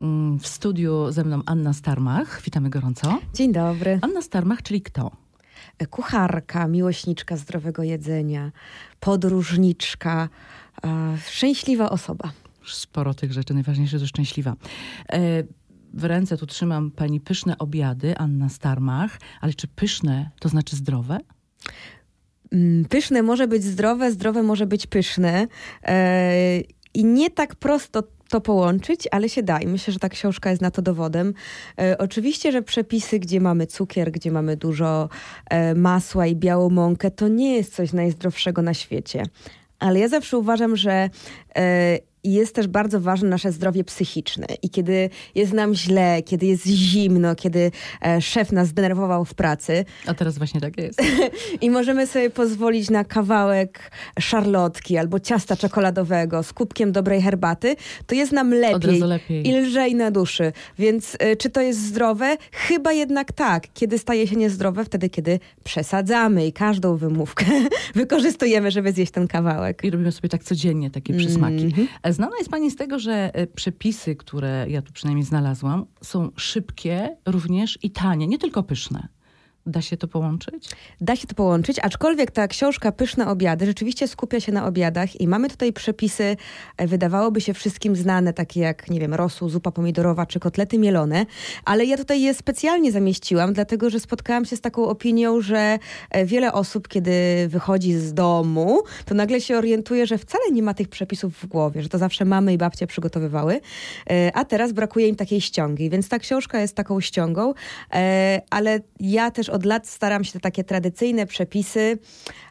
Mm, w studiu ze mną Anna Starmach. Witamy gorąco. Dzień dobry. Anna Starmach, czyli kto? Kucharka, miłośniczka zdrowego jedzenia, podróżniczka, e, szczęśliwa osoba. Sporo tych rzeczy, najważniejsze to szczęśliwa. E, w ręce tu trzymam pani pyszne obiady, Anna Starmach, ale czy pyszne to znaczy zdrowe? Mm, pyszne może być zdrowe, zdrowe może być pyszne. E, I nie tak prosto to połączyć, ale się da i myślę, że ta książka jest na to dowodem. E, oczywiście, że przepisy, gdzie mamy cukier, gdzie mamy dużo e, masła i białą mąkę, to nie jest coś najzdrowszego na świecie. Ale ja zawsze uważam, że e, i jest też bardzo ważne nasze zdrowie psychiczne. I kiedy jest nam źle, kiedy jest zimno, kiedy e, szef nas zdenerwował w pracy. A teraz właśnie tak jest. I możemy sobie pozwolić na kawałek szarlotki albo ciasta czekoladowego z kubkiem dobrej herbaty, to jest nam lepiej, lepiej. i lżej na duszy. Więc e, czy to jest zdrowe? Chyba jednak tak. Kiedy staje się niezdrowe? Wtedy, kiedy przesadzamy i każdą wymówkę wykorzystujemy, żeby zjeść ten kawałek. I robimy sobie tak codziennie takie przysmaki. Mm -hmm. Znana jest pani z tego, że e, przepisy, które ja tu przynajmniej znalazłam, są szybkie również i tanie, nie tylko pyszne. Da się to połączyć? Da się to połączyć, aczkolwiek ta książka Pyszne Obiady rzeczywiście skupia się na obiadach i mamy tutaj przepisy, e, wydawałoby się wszystkim znane, takie jak, nie wiem, rosół, zupa pomidorowa czy kotlety mielone, ale ja tutaj je specjalnie zamieściłam, dlatego że spotkałam się z taką opinią, że e, wiele osób, kiedy wychodzi z domu, to nagle się orientuje, że wcale nie ma tych przepisów w głowie, że to zawsze mamy i babcie przygotowywały, e, a teraz brakuje im takiej ściągi, więc ta książka jest taką ściągą, ale ja też od lat staram się te takie tradycyjne przepisy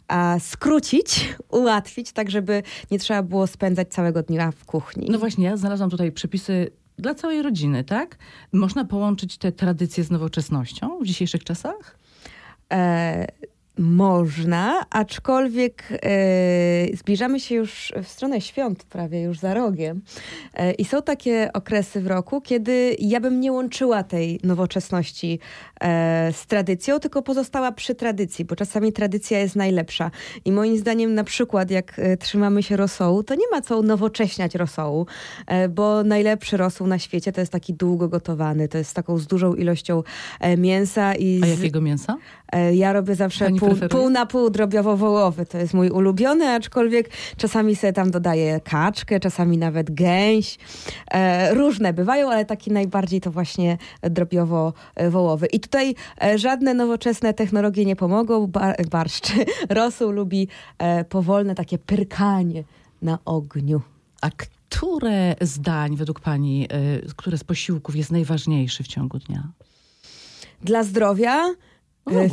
a, skrócić, ułatwić, tak żeby nie trzeba było spędzać całego dnia w kuchni. No właśnie, ja znalazłam tutaj przepisy dla całej rodziny, tak? Można połączyć te tradycje z nowoczesnością w dzisiejszych czasach? E można, aczkolwiek e, zbliżamy się już w stronę świąt, prawie już za rogiem. E, I są takie okresy w roku, kiedy ja bym nie łączyła tej nowoczesności e, z tradycją, tylko pozostała przy tradycji, bo czasami tradycja jest najlepsza. I moim zdaniem, na przykład, jak e, trzymamy się rosołu, to nie ma co unowocześniać rosołu, e, bo najlepszy rosół na świecie to jest taki długo gotowany, to jest taką z dużą ilością e, mięsa. I A jakiego mięsa? ja robię zawsze Pani pół pół, pół na pół drobiowo-wołowy. To jest mój ulubiony, aczkolwiek czasami sobie tam dodaję kaczkę, czasami nawet gęś. E, różne bywają, ale taki najbardziej to właśnie drobiowo-wołowy. I tutaj e, żadne nowoczesne technologie nie pomogą. Bar barszcz rosół lubi e, powolne takie pyrkanie na ogniu. A które zdań według pani, e, które z posiłków jest najważniejszy w ciągu dnia? Dla zdrowia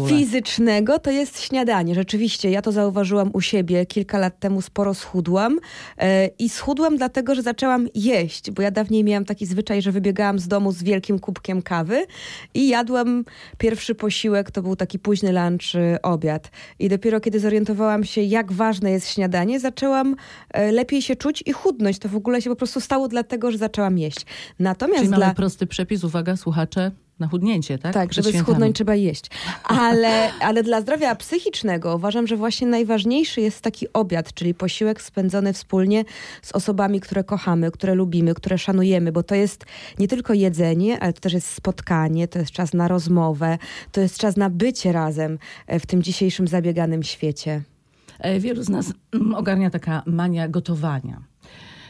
fizycznego to jest śniadanie. Rzeczywiście, ja to zauważyłam u siebie. Kilka lat temu sporo schudłam e, i schudłam dlatego, że zaczęłam jeść, bo ja dawniej miałam taki zwyczaj, że wybiegałam z domu z wielkim kubkiem kawy i jadłam pierwszy posiłek, to był taki późny lunch, e, obiad. I dopiero kiedy zorientowałam się, jak ważne jest śniadanie, zaczęłam e, lepiej się czuć i chudnąć. To w ogóle się po prostu stało dlatego, że zaczęłam jeść. Natomiast Czyli dla... mamy prosty przepis, uwaga słuchacze, na chudnięcie, tak? Tak, żeby schudnąć trzeba jeść. Ale, ale dla zdrowia psychicznego uważam, że właśnie najważniejszy jest taki obiad, czyli posiłek spędzony wspólnie z osobami, które kochamy, które lubimy, które szanujemy, bo to jest nie tylko jedzenie, ale to też jest spotkanie, to jest czas na rozmowę, to jest czas na bycie razem e, w tym dzisiejszym zabieganym świecie. E, wielu z nas ogarnia taka mania gotowania.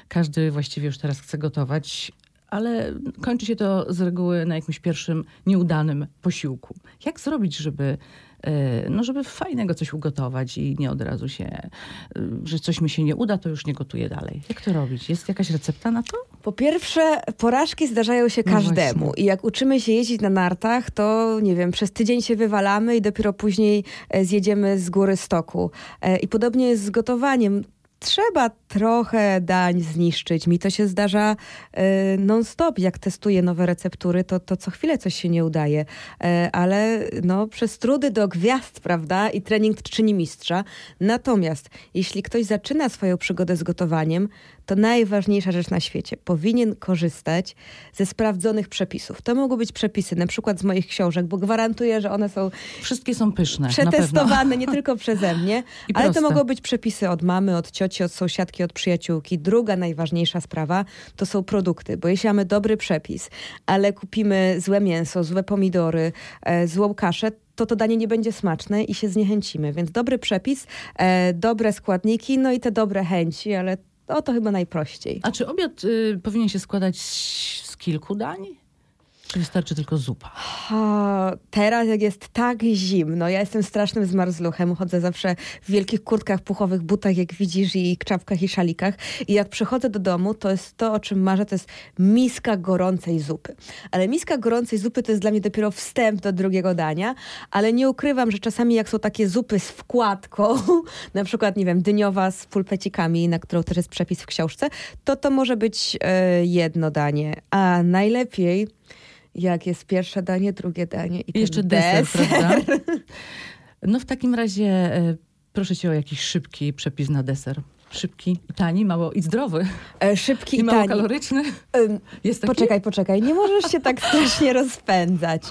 Każdy właściwie już teraz chce gotować, ale kończy się to z reguły na jakimś pierwszym nieudanym posiłku. Jak zrobić, żeby, e, no żeby fajnego coś ugotować i nie od razu się, e, że coś mi się nie uda, to już nie gotuję dalej. Jak to robić? Jest jakaś recepta na to? Po pierwsze, porażki zdarzają się no każdemu. I jak uczymy się jeździć na nartach, to nie wiem, przez tydzień się wywalamy i dopiero później e, zjedziemy z góry stoku. I podobnie jest z gotowaniem trzeba trochę dań zniszczyć. Mi to się zdarza y, non-stop. Jak testuję nowe receptury, to, to co chwilę coś się nie udaje. Y, ale no, przez trudy do gwiazd, prawda? I trening czyni mistrza. Natomiast jeśli ktoś zaczyna swoją przygodę z gotowaniem, to najważniejsza rzecz na świecie. Powinien korzystać ze sprawdzonych przepisów. To mogą być przepisy na przykład z moich książek, bo gwarantuję, że one są Wszystkie są pyszne. przetestowane nie tylko przeze mnie, ale to proste. mogą być przepisy od mamy, od cioci, od sąsiadki, od przyjaciółki. Druga najważniejsza sprawa to są produkty, bo jeśli mamy dobry przepis, ale kupimy złe mięso, złe pomidory, e, złą kaszę, to to danie nie będzie smaczne i się zniechęcimy. Więc dobry przepis, e, dobre składniki, no i te dobre chęci, ale o to chyba najprościej. A czy obiad y, powinien się składać z kilku dań? Czy wystarczy tylko zupa? O, teraz jak jest tak zimno, ja jestem strasznym zmarzluchem, chodzę zawsze w wielkich kurtkach, puchowych butach, jak widzisz, i czapkach i szalikach. I jak przychodzę do domu, to jest to, o czym marzę, to jest miska gorącej zupy. Ale miska gorącej zupy to jest dla mnie dopiero wstęp do drugiego dania, ale nie ukrywam, że czasami jak są takie zupy z wkładką, na przykład, nie wiem, dyniowa z pulpecikami, na którą też jest przepis w książce, to to może być e, jedno danie. A najlepiej jak jest pierwsze danie, drugie danie i, jeszcze ten deser, prawda? No w takim razie y, proszę cię o jakiś szybki przepis na deser. Szybki, i tani, mało i zdrowy. E, Szybki I i mało tani. kaloryczny. Jest taki? Poczekaj, poczekaj, nie możesz się tak strasznie rozpędzać.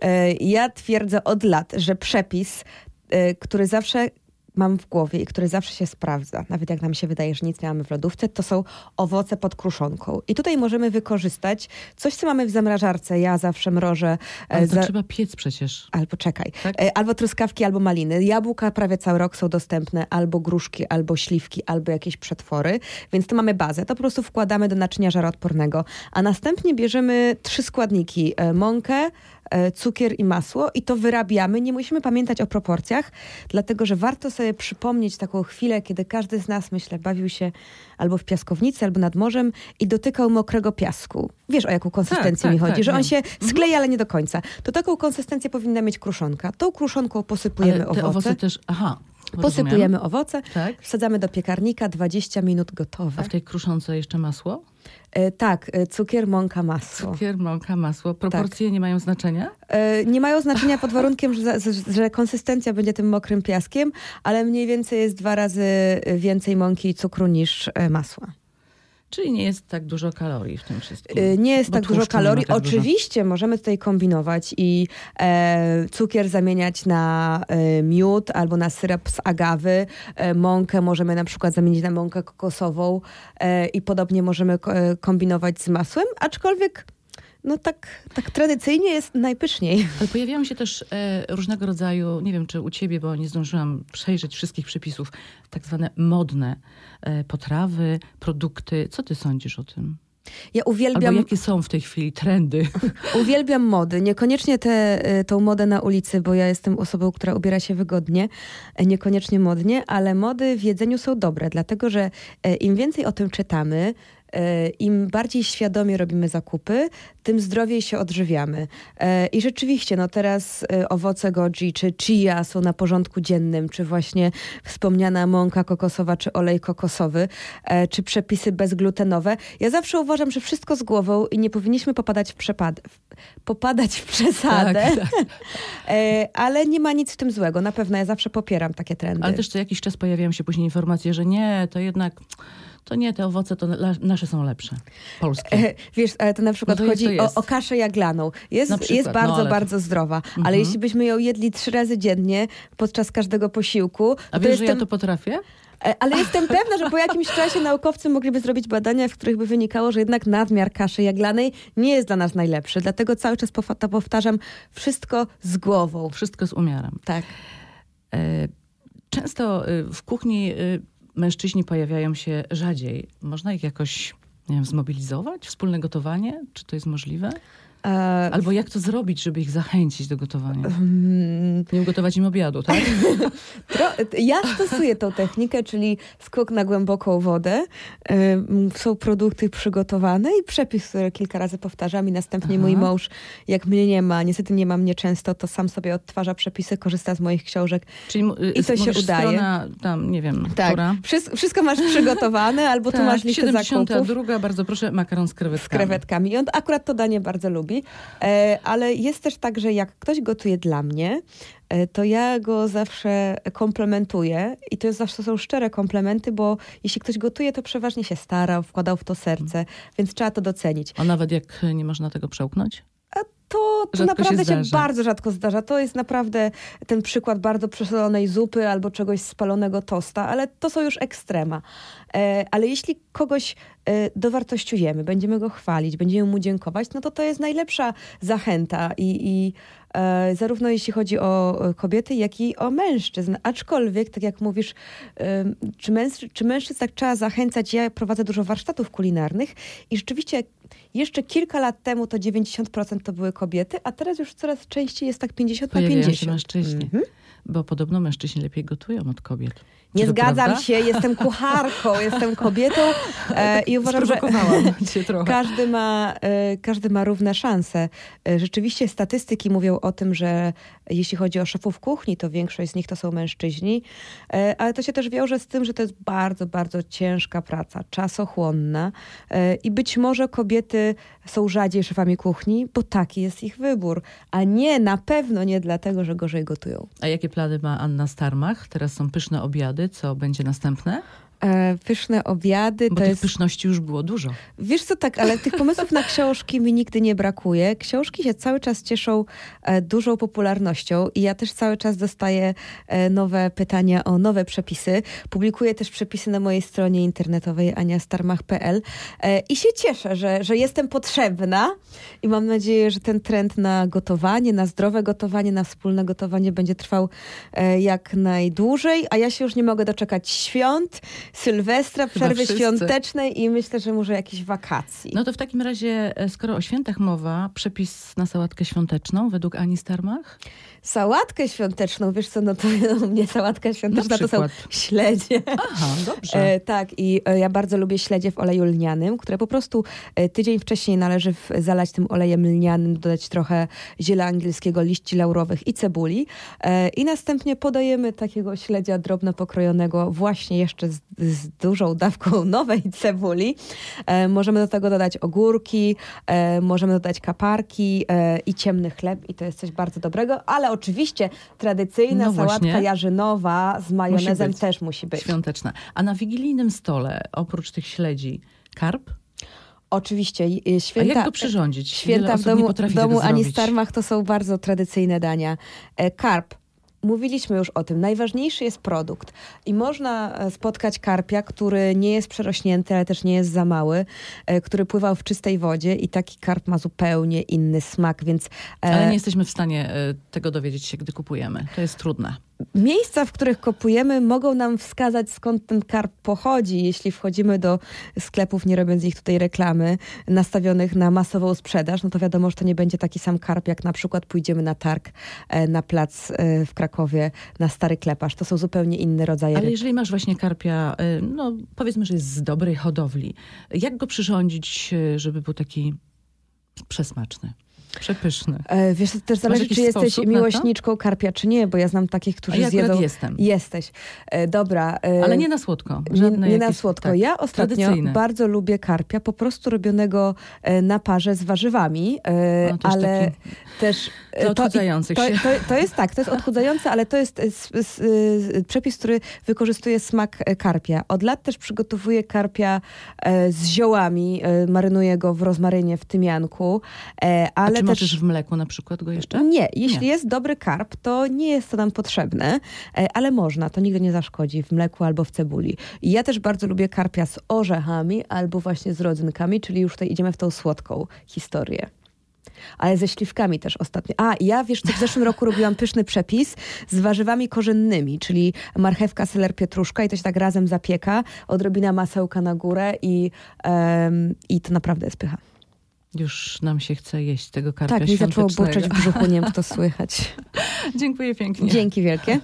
E, Ja twierdzę od lat, że przepis, e, który zawsze mam w głowie i który zawsze się sprawdza, nawet jak nam się wydaje, że nic nie mamy w lodówce, to są owoce pod kruszonką. I tutaj możemy wykorzystać coś, co mamy w zamrażarce. Ja zawsze mrożę. e, Ale to za- trzeba piec przecież. Albo czekaj. Tak? E, Albo truskawki, albo maliny. Jabłka prawie cały rok są dostępne, albo gruszki, albo śliwki, albo jakieś przetwory. Więc tu mamy bazę. To po prostu wkładamy do naczynia żaroodpornego. A następnie bierzemy trzy składniki. e, Mąkę, cukier i masło i to wyrabiamy. Nie musimy pamiętać o proporcjach, dlatego że warto sobie przypomnieć taką chwilę, kiedy każdy z nas, myślę, bawił się albo w piaskownicy, albo nad morzem i dotykał mokrego piasku. Wiesz, o jaką konsystencję tak, mi chodzi, tak, że on się skleja, ale nie do końca. To taką konsystencję powinna mieć kruszonka. Tą kruszonką posypujemy Ale te owoce. owoce też, aha. Posypujemy owoce, Tak. wsadzamy do piekarnika, 20 minut gotowe. A w tej kruszonce jeszcze masło? E, tak, e, cukier, mąka, masło. Cukier, mąka, masło. Proporcje nie mają znaczenia? E, nie mają znaczenia pod warunkiem, że, że, konsystencja będzie tym mokrym piaskiem, ale mniej więcej jest dwa razy więcej mąki i cukru niż masła. Czyli nie jest tak dużo kalorii w tym wszystkim. Y, Nie jest tak dużo kalorii. tak dużo. Oczywiście możemy tutaj kombinować i e, cukier zamieniać na e, miód albo na syrop z agawy. E, mąkę możemy na przykład zamienić na mąkę kokosową e, i podobnie możemy e, kombinować z masłem, aczkolwiek no tak, tak tradycyjnie jest najpyszniej. Ale pojawiają się też e, różnego rodzaju, nie wiem czy u ciebie, bo nie zdążyłam przejrzeć wszystkich przepisów, tak zwane modne e, potrawy, produkty. Co ty sądzisz o tym? Ja Albo uwielbiam, jakie są w tej chwili trendy? uwielbiam mody. Niekoniecznie tę tą modę na ulicy, bo ja jestem osobą, która ubiera się wygodnie, e, niekoniecznie modnie, ale mody w jedzeniu są dobre, dlatego że e, im więcej o tym czytamy, e, im bardziej świadomie robimy zakupy, tym zdrowiej się odżywiamy. E, I rzeczywiście, no teraz e, owoce goji czy chia są na porządku dziennym, czy właśnie wspomniana mąka kokosowa, czy olej kokosowy, e, czy przepisy bezglutenowe. Ja zawsze uważam, że wszystko z głową i nie powinniśmy popadać w, przepad- popadać w przesadę, Tak, tak. E, ale nie ma nic w tym złego. Na pewno ja zawsze popieram takie trendy. Ale też co jakiś czas pojawiają się później informacje, że nie, to jednak, to nie, te owoce to nasze są lepsze. Polskie. E, Wiesz, ale to na przykład No to chodzi o, o kaszę jaglaną. Jest, przykład, jest no bardzo, ale to- bardzo zdrowa, ale Mhm. jeśli byśmy ją jedli trzy razy dziennie podczas każdego posiłku, A wiesz, że jestem, ja to potrafię? e, ale jestem pewna, że po jakimś czasie naukowcy mogliby zrobić badania, w których by wynikało, że jednak nadmiar kaszy jaglanej nie jest dla nas najlepszy. Dlatego cały czas powtarzam, wszystko z głową. Wszystko z umiarem. Tak. E, Często y, w kuchni y, mężczyźni pojawiają się rzadziej. Można ich jakoś nie wiem, zmobilizować? Wspólne gotowanie? Czy to jest możliwe? E, Albo jak to zrobić, żeby ich zachęcić do gotowania? Nie ugotować im obiadu, tak? Ja stosuję tą technikę, czyli skok na głęboką wodę. Są produkty przygotowane i przepis, który kilka razy powtarzam i następnie Aha. mój mąż, jak mnie nie ma, niestety nie ma mnie często, to sam sobie odtwarza przepisy, korzysta z moich książek. Czyli y, I to się udaje. strona tam, nie wiem, która? Wszystko, masz przygotowane, albo tu Tak, masz listę zakupów 72, bardzo proszę, makaron z z krewetkami. krewetkami. I on akurat to danie bardzo lubi. E, ale jest też tak, że jak ktoś gotuje dla mnie, e, to ja go zawsze komplementuję i to jest zawsze są szczere komplementy, bo jeśli ktoś gotuje, to przeważnie się starał, wkładał w to serce, więc trzeba to docenić. A nawet jak nie można tego przełknąć? To, się naprawdę się, zdarza. bardzo rzadko zdarza. To jest naprawdę ten przykład bardzo przesolonej zupy albo czegoś spalonego tosta, ale to są już ekstrema. E, ale jeśli kogoś e, dowartościujemy, będziemy go chwalić, będziemy mu dziękować, no to to jest najlepsza zachęta i, i zarówno jeśli chodzi o e, kobiety, jak i o mężczyzn. Aczkolwiek, tak jak mówisz, e, czy, męż, czy mężczyzn tak trzeba zachęcać? Ja prowadzę dużo warsztatów kulinarnych i rzeczywiście jeszcze kilka lat temu to 90% to były kobiety, a teraz już coraz częściej jest tak 50 na Pojawiają 50. się mężczyźni. Mhm. Bo podobno mężczyźni lepiej gotują od kobiet. Nie to zgadzam prawda? się, jestem kucharką, jestem kobietą e, i uważam, że każdy ma, e, każdy ma równe szanse. E, Rzeczywiście statystyki mówią o tym, że jeśli chodzi o szefów kuchni, to większość z nich to są mężczyźni, e, ale to się też wiąże z tym, że to jest bardzo, bardzo ciężka praca, czasochłonna e, i być może kobiety są rzadziej szefami kuchni, bo taki jest ich wybór, a nie, na pewno nie dlatego, że gorzej gotują. A jakie plany ma Anna Starmach? Teraz są pyszne obiady. Co będzie następne? E, Pyszne obiady Bo to tych jest... pyszności już było dużo. Wiesz co, tak, ale tych pomysłów na książki mi nigdy nie brakuje. Książki się cały czas cieszą e, dużą popularnością i ja też cały czas dostaję e, nowe pytania o nowe przepisy. Publikuję też przepisy na mojej stronie internetowej aniastarmach.pl i się cieszę, że, że jestem potrzebna i mam nadzieję, że ten trend na gotowanie, na zdrowe gotowanie, na wspólne gotowanie będzie trwał jak najdłużej, a ja się już nie mogę doczekać świąt, Sylwestra, przerwy świątecznej i myślę, że może jakichś wakacji. No to w takim razie, e, skoro o świętach mowa, przepis na sałatkę świąteczną według Ani Starmach? Sałatkę świąteczną, wiesz co, no to u mnie sałatka świąteczna to są śledzie. Aha, dobrze. E, tak, i e, ja bardzo lubię śledzie w oleju lnianym, które po prostu e, tydzień wcześniej należy w, zalać tym olejem lnianym, dodać trochę ziela angielskiego, liści laurowych i cebuli. E, I następnie podajemy takiego śledzia drobno pokrojonego właśnie jeszcze z, z dużą dawką nowej cebuli. E, możemy do tego dodać ogórki, e, możemy dodać kaparki e, i ciemny chleb i to jest coś bardzo dobrego, ale oczywiście tradycyjna No sałatka właśnie. jarzynowa z majonezem być. też musi być. Świąteczna. A na wigilijnym stole, oprócz tych śledzi, karp? Oczywiście, i A święta, jak go przyrządzić? Święta w domu, domu Ani. Starmach to są bardzo tradycyjne dania. E, Karp. Mówiliśmy już o tym. Najważniejszy jest produkt. I można e, spotkać karpia, który nie jest przerośnięty, ale też nie jest za mały, e, który pływał w czystej wodzie i taki karp ma zupełnie inny smak, więc e, Ale nie jesteśmy w stanie tego dowiedzieć się, gdy kupujemy. To jest trudne. Miejsca, w których kupujemy, mogą nam wskazać, skąd ten karp pochodzi, jeśli wchodzimy do sklepów, nie robiąc ich tutaj reklamy, nastawionych na masową sprzedaż, no to wiadomo, że to nie będzie taki sam karp, jak na przykład pójdziemy na targ na plac w Krakowie, na Stary Kleparz. To są zupełnie inne rodzaje Ale ryb. jeżeli masz właśnie karpia, e, no powiedzmy, że jest z dobrej hodowli, jak go przyrządzić, e, żeby był taki przesmaczny, przepyszny? E, Wiesz, to też zależy, czy jesteś to? miłośniczką karpia, czy nie, bo ja znam takich, którzy ja zjedzą... jestem. Jesteś. E, Dobra. e, Ale nie na słodko. Nie, Żadne nie na słodko. tak, ja ostatnio tradycyjne. bardzo lubię karpia, po prostu robionego e, na parze z warzywami, No, też ale taki też... e, Dla odchudzających to, się. to, to jest tak, to jest odchudzające, ale to jest s, s, e, przepis, który wykorzystuje smak karpia. Od lat też przygotowuję karpia z ziołami, marynuję go w rozmarynie, w tymianku, ale czy też... w mleku na przykład go jeszcze? Nie, jeśli Nie. jest dobry karp, to nie jest to nam potrzebne, e, ale można, to nigdy nie zaszkodzi w mleku albo w cebuli. Ja też bardzo lubię karpia z orzechami albo właśnie z rodzynkami, czyli już tutaj idziemy w tą słodką historię. Ale ze śliwkami też ostatnio. A, ja wiesz co, w zeszłym roku robiłam pyszny przepis z warzywami korzennymi, czyli marchewka, seler, pietruszka i to się tak razem zapieka, odrobina masełka na górę i, em, i to naprawdę jest pycha. Już nam się chce jeść tego karpia Tak, mi zaczęło burczeć w brzuchu, nie wiem, to słychać. Dziękuję pięknie. Dzięki wielkie.